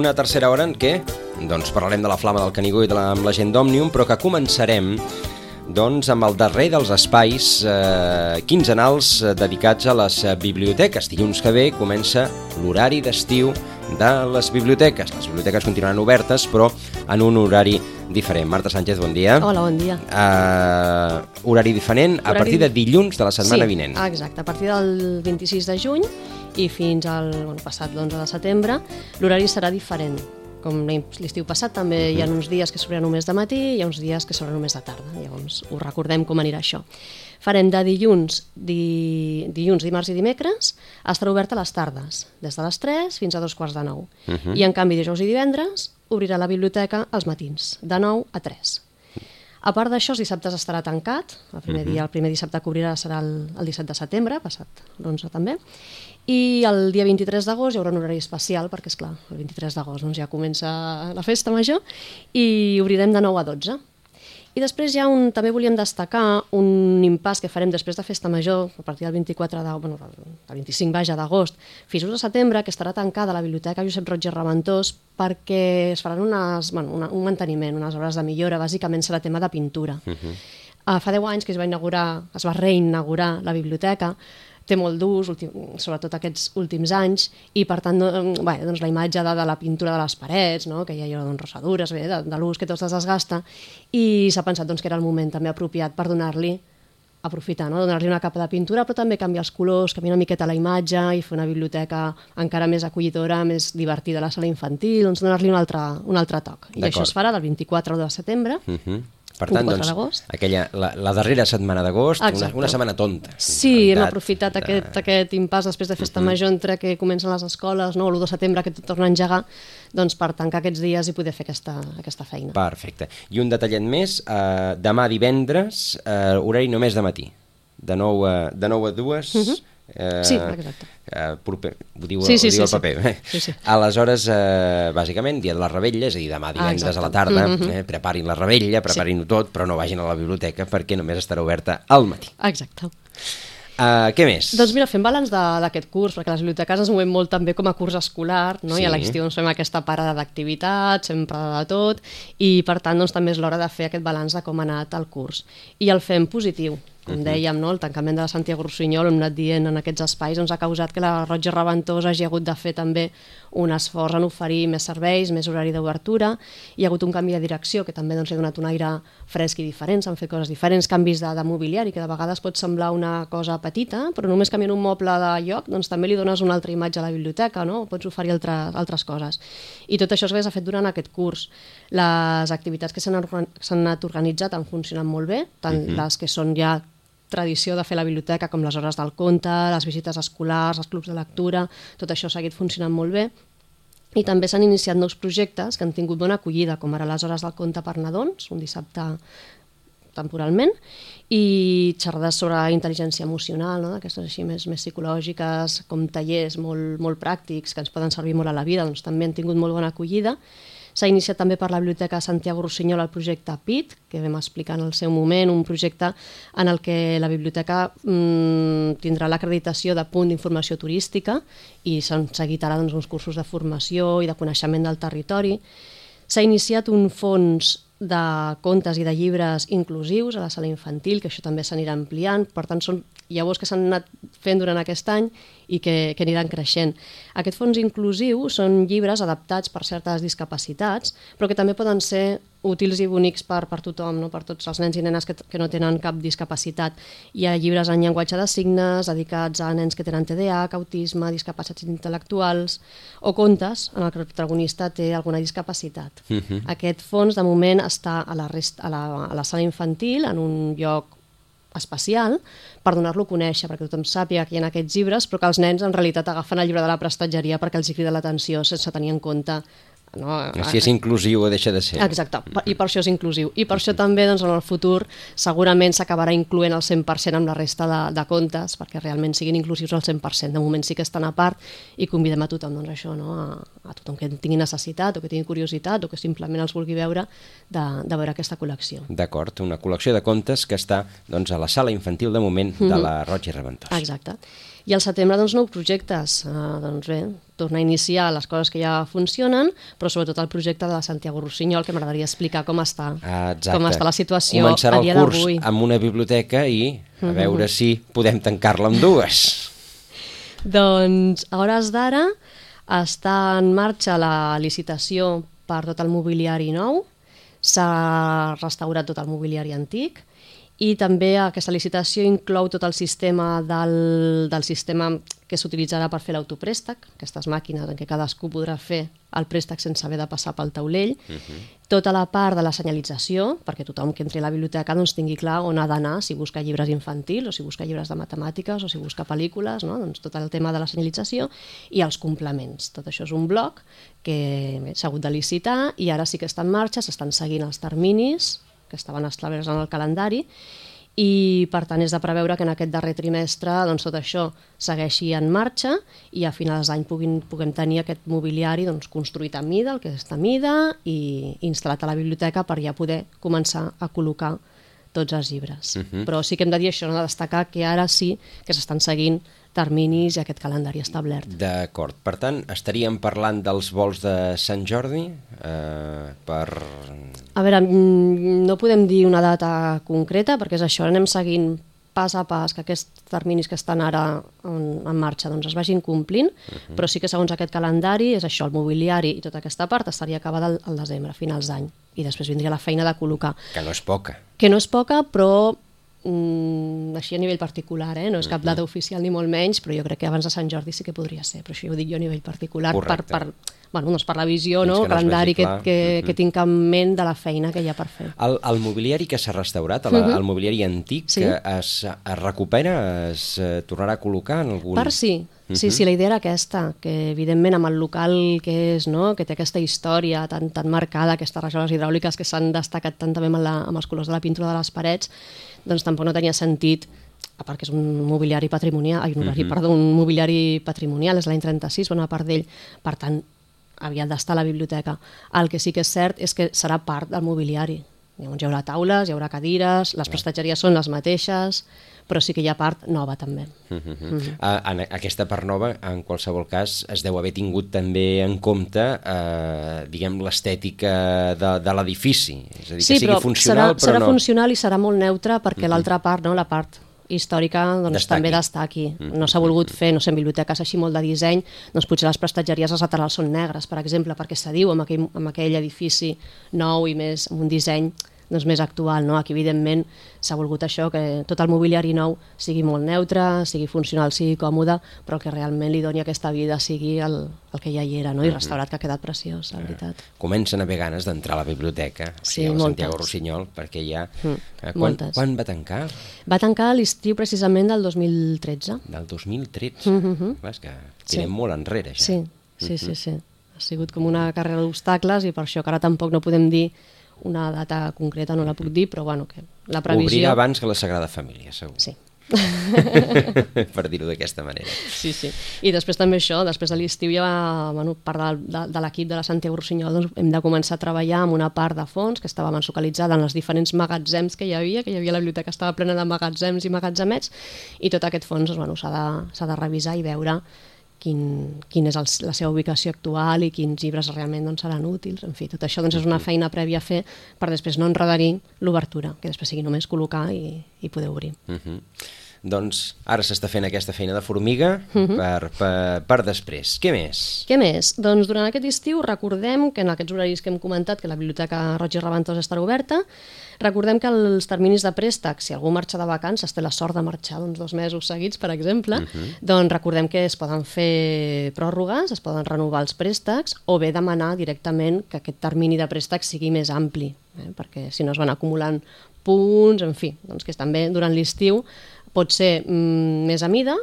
Una tercera hora en què doncs, parlarem de la flama del Canigó i de la, amb la gent d'Òmnium, però que començarem doncs, amb el darrer dels espais eh, quinzenals eh, dedicats a les biblioteques. Dilluns que ve comença l'horari d'estiu de les biblioteques. Les biblioteques continuaran obertes, però en un horari diferent. Marta Sánchez, bon dia. Hola, bon dia. Uh, horari diferent a Horari- partir de dilluns de la setmana sí, vinent. exacte. A partir del 26 de juny i fins al bueno, passat l'11 de setembre, l'horari serà diferent. Com l'estiu passat també hi ha uns dies que s'obrirà només de matí i hi ha uns dies que s'obrirà només de tarda. Llavors us recordem com anirà això. Farem de dilluns, di... dilluns, dimarts i dimecres, estarà oberta a les tardes, des de les 3 fins a dos quarts de 9. I en canvi dijous i divendres obrirà la biblioteca als matins, de 9 a 3. A part d'això, els dissabtes estarà tancat. El primer, dia, el primer dissabte que obrirà serà el, el 17 de setembre, passat l'11 també. I el dia 23 d'agost hi haurà un horari especial, perquè, és clar, el 23 d'agost doncs, ja comença la festa major, i obrirem de 9 a 12. I després ja un, també volíem destacar un impàs que farem després de Festa Major, a partir del 24 de, bueno, del 25 vaja d'agost, fins al setembre, que estarà tancada la Biblioteca Josep Roig i Reventós perquè es faran unes, bueno, una, un manteniment, unes obres de millora, bàsicament serà tema de pintura. Uh -huh. uh, fa 10 anys que es va inaugurar, es va reinaugurar la biblioteca, té molt d'ús, sobretot aquests últims anys, i per tant, no, bé, doncs la imatge de, de la pintura de les parets, no? que hi ha allò, doncs, rosadures, bé, de, de l'ús que tot es desgasta, i s'ha pensat doncs, que era el moment també apropiat per donar-li aprofitar, no? donar-li una capa de pintura, però també canviar els colors, canviar una miqueta la imatge i fer una biblioteca encara més acollidora, més divertida a la sala infantil, doncs donar-li un altre, un altre toc. I això es farà del 24 de setembre, Uh -huh. Per tant, 24 doncs, aquella, la, la darrera setmana d'agost, una, una setmana tonta. Sí, en hem realitat, aprofitat de- aquest, aquest impàs després de Festa Major entre que comencen les escoles, no? l'1 de setembre que tot torna a engegar, doncs per tancar aquests dies i poder fer aquesta, aquesta feina. Perfecte. I un detallet més, eh, demà divendres, eh, horari només de matí, de 9 a, de 9 a 2, eh, Sí, exacte. Eh, proper, ho diu, Sí, sí, ho diu sí, el sí. paper. eh? Sí, sí. Aleshores, eh, bàsicament, dia de la rebella, és a dir, demà divendres a la tarda, Mhm. eh, preparin la rebella, preparin-ho tot, però no vagin a la biblioteca perquè només estarà oberta al matí. Exacte. Uh, què més? Doncs mira, fem balanç d'aquest curs, perquè les biblioteques es movem molt també com a curs escolar, no? Sí. i a l'estiu doncs, fem aquesta parada d'activitats, sempre de tot, i per tant doncs, també és l'hora de fer aquest balanç de com ha anat el curs. I el fem positiu, com dèiem, no? el tancament de la Santiago Rossinyol, hem anat dient en aquests espais, doncs, ha causat que la i Reventós hagi hagut de fer també un esforç en oferir més serveis, més horari d'obertura, hi ha hagut un canvi de direcció que també doncs, ha donat un aire fresc i diferent, s'han fet coses diferents, canvis de, de mobiliari, que de vegades pot semblar una cosa petita, però només canviant un moble de lloc, doncs també li dones una altra imatge a la biblioteca, no? pots oferir altre, altres coses. I tot això s'ha fet durant aquest curs. Les activitats que s'han anat organitzat han funcionat molt bé, tant les que són ja tradició de fer la biblioteca, com les hores del conte, les visites escolars, els clubs de lectura, tot això ha seguit funcionant molt bé. I també s'han iniciat nous projectes que han tingut bona acollida, com ara les hores del conte per nadons, un dissabte temporalment, i xerrades sobre intel·ligència emocional, no? d'aquestes així més, més psicològiques, com tallers molt, molt pràctics que ens poden servir molt a la vida, doncs també han tingut molt bona acollida. S'ha iniciat també per la Biblioteca Santiago Rossinyol el projecte PIT, que vam explicar en el seu moment, un projecte en el que la biblioteca mm, tindrà l'acreditació de punt d'informació turística i s'han seguit doncs, uns cursos de formació i de coneixement del territori. S'ha iniciat un fons de contes i de llibres inclusius a la sala infantil, que això també s'anirà ampliant, per tant són llavors que s'han anat fent durant aquest any i que, que aniran creixent. Aquest fons inclusiu són llibres adaptats per certes discapacitats, però que també poden ser útils i bonics per, per tothom, no? per tots els nens i nenes que, que no tenen cap discapacitat. Hi ha llibres en llenguatge de signes dedicats a nens que tenen TDAH, autisme, discapacitats intel·lectuals o contes en el que el protagonista té alguna discapacitat. Uh -huh. Aquest fons, de moment, està a la, rest, a, la, a la sala infantil, en un lloc especial per donar-lo a conèixer, perquè tothom sàpiga que hi ha aquests llibres, però que els nens en realitat agafen el llibre de la prestatgeria perquè els hi crida l'atenció sense tenir en compte no, Si és inclusiu o deixa de ser. Exacte, per- i per això és inclusiu. I per això també doncs, en el futur segurament s'acabarà incloent el 100% amb la resta de, de contes, perquè realment siguin inclusius al 100%. De moment sí que estan a part i convidem a tothom doncs, això, no? a, a tothom que tingui necessitat o que tingui curiositat o que simplement els vulgui veure de, de veure aquesta col·lecció. D'acord, una col·lecció de contes que està doncs, a la sala infantil de moment de la Roig i Reventós. Exacte. I al setembre, doncs, nous projectes. Uh, doncs bé, tornar a iniciar les coses que ja funcionen, però sobretot el projecte de Santiago Rossinyol, que m'agradaria explicar com està, Ah, Exacte. com està la situació Començarà a dia el curs d'avui. amb una biblioteca i a veure si podem tancar-la amb dues. Doncs a hores d'ara està en marxa la licitació per tot el mobiliari nou, s'ha restaurat tot el mobiliari antic i també aquesta licitació inclou tot el sistema del, del sistema que s'utilitzarà per fer l'autoprèstec, aquestes màquines en què cadascú podrà fer el préstec sense haver de passar pel taulell, uh -huh. tota la part de la senyalització, perquè tothom que entri a la biblioteca doncs, tingui clar on ha d'anar, si busca llibres infantils o si busca llibres de matemàtiques o si busca pel·lícules, no? doncs tot el tema de la senyalització i els complements. Tot això és un bloc que s'ha hagut de licitar i ara sí que està en marxa, s'estan seguint els terminis que estaven establerts en el calendari i per tant és de preveure que en aquest darrer trimestre doncs, tot això segueixi en marxa i a finals d'any puguem tenir aquest mobiliari doncs, construït a mida, el que està a mida i instal·lat a la biblioteca per ja poder començar a col·locar tots els llibres. Uh -huh. Però sí que hem de dir això, no? de destacar que ara sí que s'estan seguint terminis i aquest calendari establert. D'acord. Per tant, estaríem parlant dels vols de Sant Jordi eh, per... A veure, mm, no podem dir una data concreta perquè és això, anem seguint pas a pas que aquests terminis que estan ara en, en marxa doncs es vagin complint, uh -huh. però sí que segons aquest calendari és això, el mobiliari i tota aquesta part estaria acabada al, al desembre, finals d'any, i després vindria la feina de col·locar. Que no és poca. Que no és poca, però mm, així a nivell particular, eh? no és cap data oficial ni molt menys, però jo crec que abans de Sant Jordi sí que podria ser, però això ho dic jo a nivell particular per, Correcte. per, bueno, doncs per la visió, Fins no? que el calendari vegi que, clar. que, que tinc en ment de la feina que hi ha per fer. El, el mobiliari que s'ha restaurat, el, uh -huh. el mobiliari antic, Sí. que es, es recupera, es eh, tornarà a col·locar en algun... Part sí, sí, sí, la idea era aquesta, que evidentment amb el local que és, no? que té aquesta història tan, tan marcada, aquestes rajoles hidràuliques que s'han destacat tant també amb, la, amb els colors de la pintura de les parets, doncs tampoc no tenia sentit a part que és un mobiliari patrimonial, ai, un, uh -huh. perdó, un mobiliari patrimonial, és l'any 36, bona part d'ell, per tant, havia d'estar a la biblioteca. El que sí que és cert és que serà part del mobiliari. Llavors hi haurà taules, hi haurà cadires, les prestatgeries són les mateixes, però sí que hi ha part nova també. Uh -huh. uh -huh. en aquesta part nova, en qualsevol cas, es deu haver tingut també en compte, eh, diguem, l'estètica de, de l'edifici. És a dir, que sigui però funcional, serà, però serà no... funcional i serà molt neutre perquè l'altra part, no, la part històrica doncs, Destaqui. també destaqui. No s'ha volgut fer, no sé, en biblioteques així molt de disseny, doncs potser les prestatgeries les laterals són negres, per exemple, perquè se diu amb aquell, amb aquell edifici nou i més amb un disseny doncs, més actual. No? Aquí, evidentment, s'ha volgut això, que tot el mobiliari nou sigui molt neutre, sigui funcional, sigui còmode, però que realment li doni aquesta vida sigui el, el que ja hi era, no? i restaurat, que ha quedat preciós, la veritat. Comencen a haver ganes d'entrar a la biblioteca, o Sí, a la. Santiago Rossinyol, perquè ja... Mm, eh, quan, moltes. quan va tancar? Va tancar l'estiu precisament del 2013. Del 2013. Mm -hmm. Clar, és que Sí. tirem molt enrere, ja. Sí, sí, sí, sí. Ha sigut com una carrera d'obstacles i per això que ara tampoc no podem dir una data concreta, no la puc dir, però bueno, que la previsió... Obrirà abans que la Sagrada Família, segur. Sí. per dir-ho d'aquesta manera. Sí, sí. I després també això, després de l'estiu ja, bueno, part de, de, de l'equip de la Santiago Rossinyol, doncs hem de començar a treballar amb una part de fons que estava abans localitzada en els diferents magatzems que hi havia, que hi havia la biblioteca estava plena de magatzems i magatzemets, i tot aquest fons doncs, bueno, s'ha de, s'ha de revisar i veure quin, quin és el, la seva ubicació actual i quins llibres realment doncs, seran útils. En fi, tot això doncs, és una feina prèvia a fer per després no enredarir l'obertura, que després sigui només col·locar i, i poder obrir. Uh -huh. Doncs ara s'està fent aquesta feina de formiga per, per, per després. Què més? Què més? Doncs durant aquest estiu recordem que en aquests horaris que hem comentat que la Biblioteca Roig i estarà oberta, recordem que els terminis de préstec, si algú marxa de vacances, té la sort de marxar doncs, dos mesos seguits, per exemple, uh -huh. doncs recordem que es poden fer pròrrogues, es poden renovar els préstecs o bé demanar directament que aquest termini de préstec sigui més ampli, eh? perquè si no es van acumulant punts, en fi, doncs que també durant l'estiu pot ser mm, més a mida,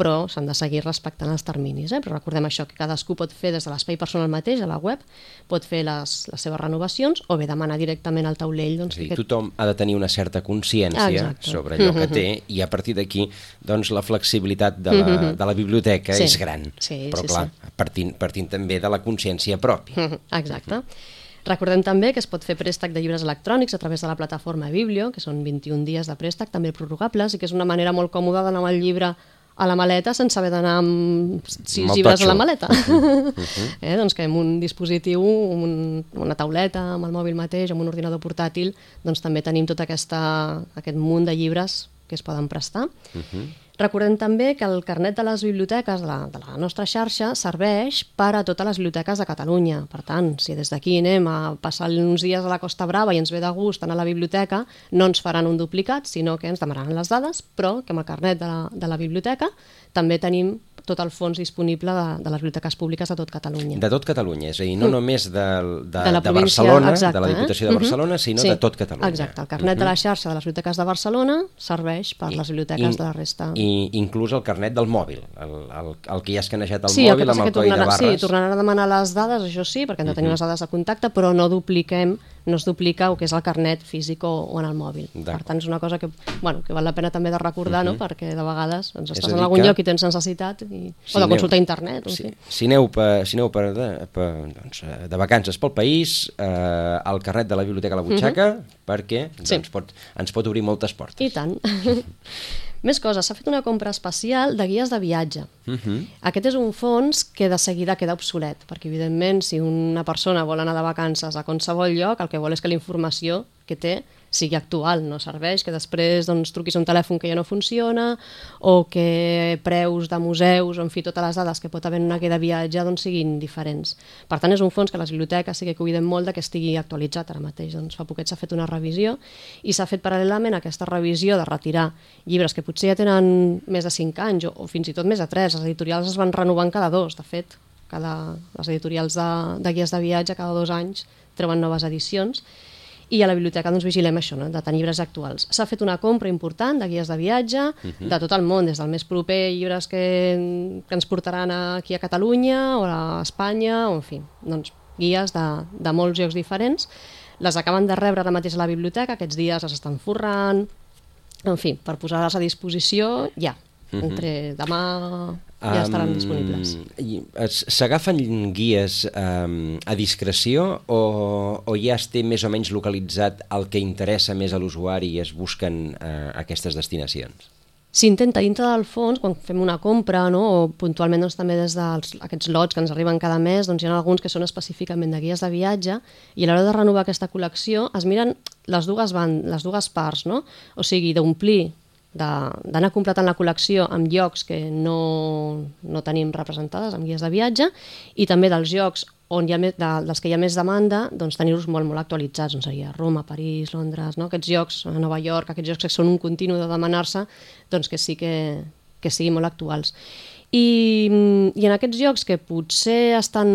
però s'han de seguir respectant els terminis. Eh? Però recordem això, que cadascú pot fer des de l'espai personal mateix, a la web, pot fer les, les seves renovacions o bé demanar directament al taulell. Doncs, dir, que aquest- tothom ha de tenir una certa consciència Exacte. sobre allò que té i a partir d'aquí doncs, la flexibilitat de la, de la biblioteca Sí. és gran. Sí, Però sí, clar, sí. partint, partint també de la consciència pròpia. Exacte. Recordem també que es pot fer préstec de llibres electrònics a través de la plataforma Biblio, que són 21 dies de préstec, també prorrogables, i que és una manera molt còmoda d'anar amb el llibre a la maleta sense haver d'anar amb sis Amb llibres a la maleta. eh? Doncs que amb un dispositiu, un, una tauleta, amb el mòbil mateix, amb un ordinador portàtil, doncs també tenim tot aquesta, aquest munt de llibres que es poden prestar. Recordem també que el carnet de les biblioteques de la, de la nostra xarxa serveix per a totes les biblioteques de Catalunya. Per tant, si des d'aquí anem a passar uns dies a la Costa Brava i ens ve de gust anar a la biblioteca, no ens faran un duplicat, sinó que ens demanaran les dades, però que amb el carnet de la, de la biblioteca també tenim tot el fons disponible de, de les biblioteques públiques de tot Catalunya. De tot Catalunya, és a dir, no només de, de, de la de Barcelona, exacte, de la Diputació de eh? Barcelona, Mhm. sinó Sí, de tot Catalunya. Exacte, el carnet de la xarxa de les biblioteques de Barcelona serveix per les biblioteques de la resta. I inclús el carnet del mòbil, el, el, el que ja ha escanejat el sí, el mòbil passa amb el codi de tornarà, sí, barres. tornaran a demanar les dades, això sí, perquè hem de tenir les dades de contacte, però no dupliquem, no es duplica el que és el carnet físic o, o en el mòbil. Per tant, és una cosa que, bueno, que val la pena també de recordar, no? perquè de vegades doncs, És estàs en algun que- lloc i tens necessitat, i... Si o de aneu- consultar a internet, en Si, fi. si aneu, per, si aneu per, de, per, doncs, eh, de vacances pel país, eh, el carnet de la biblioteca a la butxaca, perquè Mhm. Sí. doncs, pot, ens pot obrir moltes portes. I tant. Més coses, s'ha fet una compra especial de guies de viatge. Uh Mhm. -huh. Aquest és un fons que de seguida queda obsolet, perquè evidentment si una persona vol anar de vacances a qualsevol lloc, el que vol és que la informació que té sigui actual, no serveix que després doncs, truquis un telèfon que ja no funciona o que preus de museus en fi, totes les dades que pot haver en una guia de viatge doncs, siguin diferents. Per tant, és un fons que les biblioteques sí que cuiden molt de que estigui actualitzat ara mateix. Doncs fa poquet s'ha fet una revisió i s'ha fet paral·lelament aquesta revisió de retirar llibres que potser ja tenen més de 5 anys o, o fins i tot més de 3. Les editorials es van renovant cada dos, de fet. Cada, les editorials de, de guies de viatge cada dos anys treuen noves edicions i a la biblioteca doncs, vigilem això, no? de tenir llibres actuals. S'ha fet una compra important de guies de viatge de tot el món, des del més proper, llibres que, que ens portaran aquí a Catalunya o a Espanya, o en fi, doncs, guies de, de molts llocs diferents. Les acaben de rebre ara mateix a la biblioteca, aquests dies les estan forrant, en fi, per posar-les a disposició ja. Entre demà ja estaran disponibles. es- S'agafen guies um, a discreció o, o ja es té més o menys localitzat el que interessa més a l'usuari i es busquen uh, aquestes destinacions? S'intenta dintre del fons, quan fem una compra, no, o puntualment doncs, també des d'aquests lots que ens arriben cada mes, doncs hi ha alguns que són específicament de guies de viatge i a l'hora de renovar aquesta col·lecció es miren les dues, van, les dues parts, no? o sigui, d'omplir d'anar completant la col·lecció amb llocs que no, no tenim representades, amb guies de viatge, i també dels llocs on hi ha més, de, dels que hi ha més demanda, doncs tenir-los molt, molt actualitzats, doncs seria Roma, París, Londres, no? aquests llocs, a Nova York, aquests llocs que són un continu de demanar-se, doncs que sí que, que siguin molt actuals. I, I en aquests llocs que potser estan,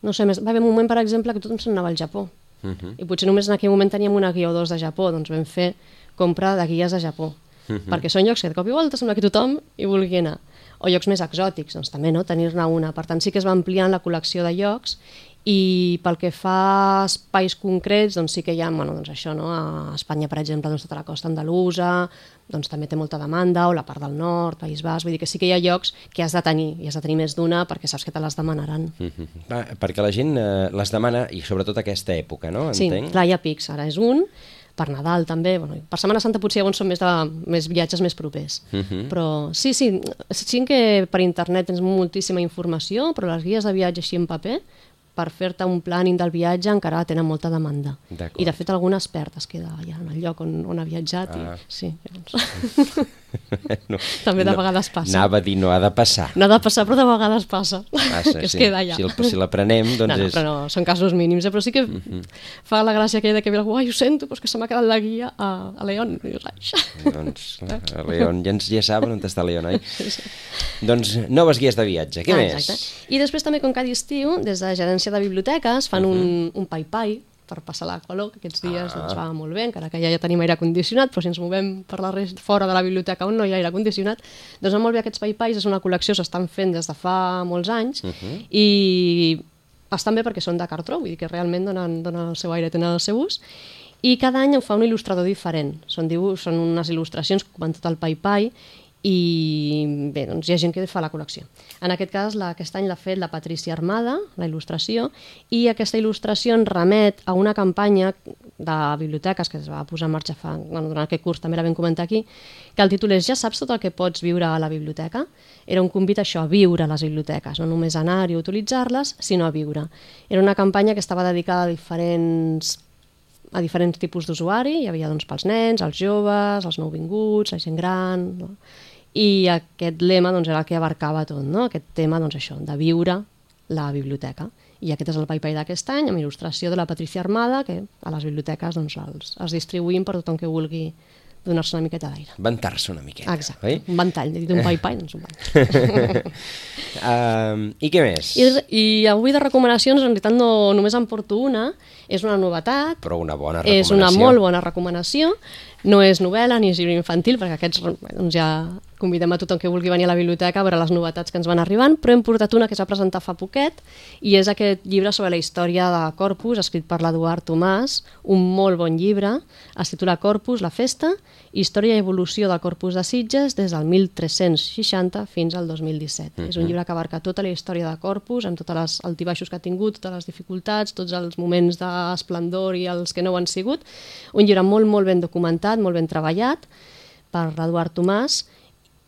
no sé, més, va haver un moment, per exemple, que tothom se'n anava al Japó, uh -huh. i potser només en aquell moment teníem una guia o dos de Japó, doncs vam fer compra de guies de Japó, -huh. perquè són llocs que de cop i volta sembla que tothom hi vulgui anar o llocs més exòtics, doncs també no, tenir-ne una. Per tant, sí que es va ampliant la col·lecció de llocs i pel que fa a espais concrets, doncs sí que hi ha, bueno, doncs això, no? a Espanya, per exemple, doncs tota la costa andalusa, doncs també té molta demanda, o la part del nord, País Basc, vull dir que sí que hi ha llocs que has de tenir, i has de tenir més d'una perquè saps que te les demanaran. Mm -hmm. Va, perquè la gent eh, les demana, i sobretot aquesta època, no? Sí, Entenc? clar, hi ha pics, ara és un, per Nadal també, bueno, per Setmana Santa potser llavors són més, de, més viatges més propers. Uh -huh. Però sí, sí, sí que per internet tens moltíssima informació, però les guies de viatge així en paper, per fer-te un planning del viatge encara tenen molta demanda. I de fet algun expert es queda allà en el lloc on, on ha viatjat Ah. i sí, llavors... no, També de vegades passa. Anava a dir no ha de passar. No ha de passar, però de vegades passa. Passa, que es sí. queda allà. Si, el, si l'aprenem, doncs no, no, és... però no, són casos mínims, eh? però sí que fa la gràcia aquella de que ve algú, ai, ho sento, però que se m'ha quedat la guia a, a León. I dius, ai, doncs, a León, ja, ens, ja saben on està León, oi? Doncs noves guies de viatge, què Ah, més? exacte. I després també, com cada estiu, des de la gerència de biblioteques fan un, un pai-pai per passar la calor, que aquests dies Ah. doncs, va molt bé, encara que ja, ja tenim aire condicionat, però si ens movem per la rest, fora de la biblioteca on no hi ha aire condicionat, doncs van molt bé aquests pai-pais, és una col·lecció, s'estan fent des de fa molts anys, i estan bé perquè són de cartró, vull dir que realment donen, donen el seu aire, tenen el seu ús, i cada any ho fa un il·lustrador diferent. Són, dibuix, són unes il·lustracions que ocupen tot el pai-pai i bé, doncs hi ha gent que fa la col·lecció. En aquest cas, la, aquest any l'ha fet la Patrícia Armada, la il·lustració, i aquesta il·lustració ens remet a una campanya de biblioteques que es va posar en marxa fa, bueno, durant aquest curs, també la vam comentar aquí, que el títol és Ja saps tot el que pots viure a la biblioteca? Era un convit a això, a viure a les biblioteques, no només anar i utilitzar-les, sinó a viure. Era una campanya que estava dedicada a diferents a diferents tipus d'usuari, hi havia doncs, pels nens, els joves, els nouvinguts, la gent gran... No? I aquest lema doncs, era el que abarcava tot, no? aquest tema doncs, això, de viure la biblioteca. I aquest és el PayPay d'aquest any, amb il·lustració de la Patricia Armada, que a les biblioteques doncs, els, els distribuïm per tothom que vulgui donar-se una miqueta d'aire. Ventar-se una miqueta. Exacte, oi? un ventall, he dit un pai-pai, doncs un ventall. um, I què més? I, I avui de recomanacions, en realitat no, només en porto una, és una novetat. Però una bona recomanació. És una molt bona recomanació. No és novel·la ni és llibre infantil, perquè aquests doncs ja convidem a tothom que vulgui venir a la biblioteca a veure les novetats que ens van arribant, però hem portat una que s'ha presentat fa poquet i és aquest llibre sobre la història de Corpus, escrit per l'Eduard Tomàs, un molt bon llibre, es titula Corpus, la festa, història i evolució del Corpus de Sitges des del 1360 fins al 2017. Mm -hmm. És un llibre que abarca tota la història de Corpus, amb tots els altibaixos que ha tingut, totes les dificultats, tots els moments d'esplendor i els que no ho han sigut. Un llibre molt, molt ben documentat, molt ben treballat per l'Eduard Tomàs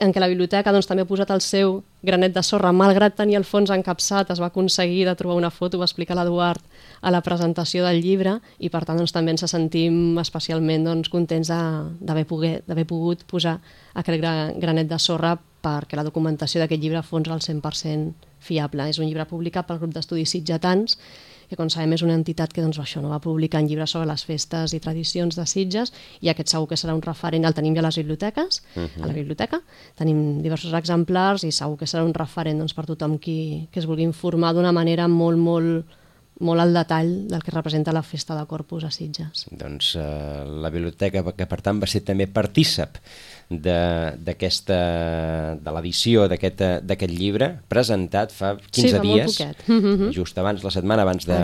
en què la biblioteca doncs, també ha posat el seu granet de sorra, malgrat tenir el fons encapçat, es va aconseguir de trobar una foto, va explicar l'Eduard a la presentació del llibre i per tant doncs, també ens sentim especialment doncs, contents d'haver pogut posar aquest granet de sorra perquè la documentació d'aquest llibre fons al 100% fiable. És un llibre publicat pel grup d'estudis sitgetans que com sabem és una entitat que doncs, això no va publicar en llibres sobre les festes i tradicions de Sitges i aquest segur que serà un referent, el tenim ja a les biblioteques, uh -huh. a la biblioteca, tenim diversos exemplars i segur que serà un referent doncs, per tothom qui, que es vulgui informar d'una manera molt, molt, molt al detall del que representa la festa de Corpus a Sitges. Doncs eh, la biblioteca, que per tant va ser també partícip d'aquesta de l'edició d'aquest llibre presentat fa 15 sí, fa dies just abans, la setmana abans de,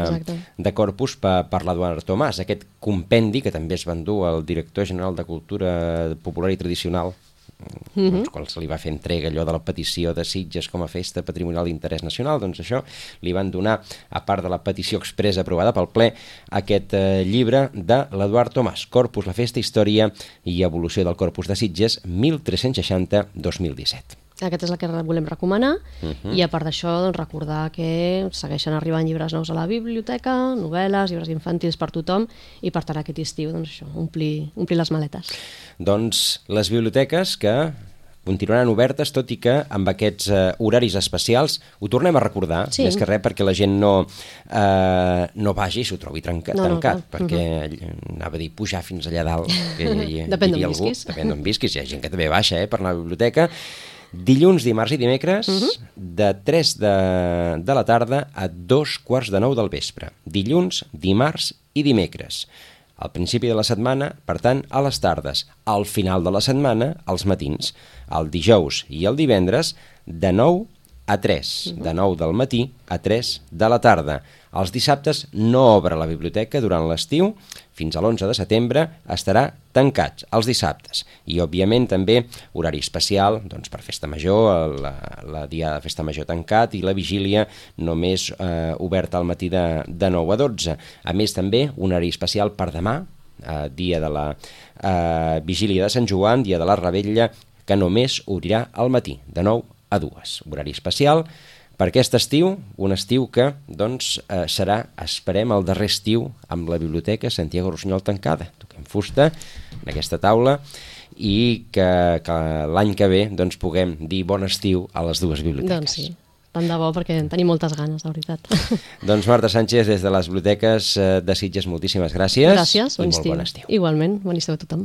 de Corpus per, per l'Eduard Tomàs aquest compendi que també es va endur el director general de Cultura Popular i Tradicional mm -hmm. doncs, quan se li va fer entrega allò de la petició de Sitges com a festa patrimonial d'interès nacional, doncs això li van donar, a part de la petició expressa aprovada pel ple, aquest eh, llibre de l'Eduard Tomàs, Corpus, la festa, història i evolució del Corpus de Sitges, 1360-2017. Aquest és el que volem recomanar uh -huh. i a part d'això doncs, recordar que segueixen arribant llibres nous a la biblioteca, novel·les, llibres infantils per tothom i per tant aquest estiu doncs, això, omplir, omplir les maletes. Doncs les biblioteques que continuaran obertes, tot i que amb aquests eh, horaris especials ho tornem a recordar, sí. més que res perquè la gent no, eh, no vagi i s'ho trobi trenca, no, tancat, no, perquè uh -huh. anava a dir pujar fins allà dalt. Que hi, Depèn d'on visquis. Depèn d'on visquis, hi ha gent que també baixa eh, per anar a la biblioteca, Dilluns, dimarts i dimecres, uh mhm. -huh. de 3 de, de la tarda a 2 quarts de 9 del vespre. Dilluns, dimarts i dimecres. Al principi de la setmana, per tant, a les tardes. Al final de la setmana, als matins. El dijous i el divendres, de 9 a 3, de 9 del matí a 3 de la tarda. Els dissabtes no obre la biblioteca durant l'estiu, fins a l'11 de setembre estarà tancats els dissabtes. I, òbviament, també horari especial doncs, per festa major, la, la dia de festa major tancat i la vigília només eh, oberta al matí de, de 9 a 12. A més, també, un horari especial per demà, eh, dia de la eh, vigília de Sant Joan, dia de la Rebella, que només obrirà al matí, de 9 a 2. Horari especial per aquest estiu, un estiu que doncs, eh, serà, esperem, el darrer estiu amb la Biblioteca Santiago Rossinyol tancada. Toquem fusta en aquesta taula i que, que l'any que ve doncs, puguem dir bon estiu a les dues biblioteques. Doncs sí. Tant de bo, perquè en tenim moltes ganes, de veritat. doncs Marta Sánchez, des de les biblioteques eh, de Sitges, moltíssimes gràcies. Gràcies, bon estiu. bon estiu. Igualment, bon estiu a tothom.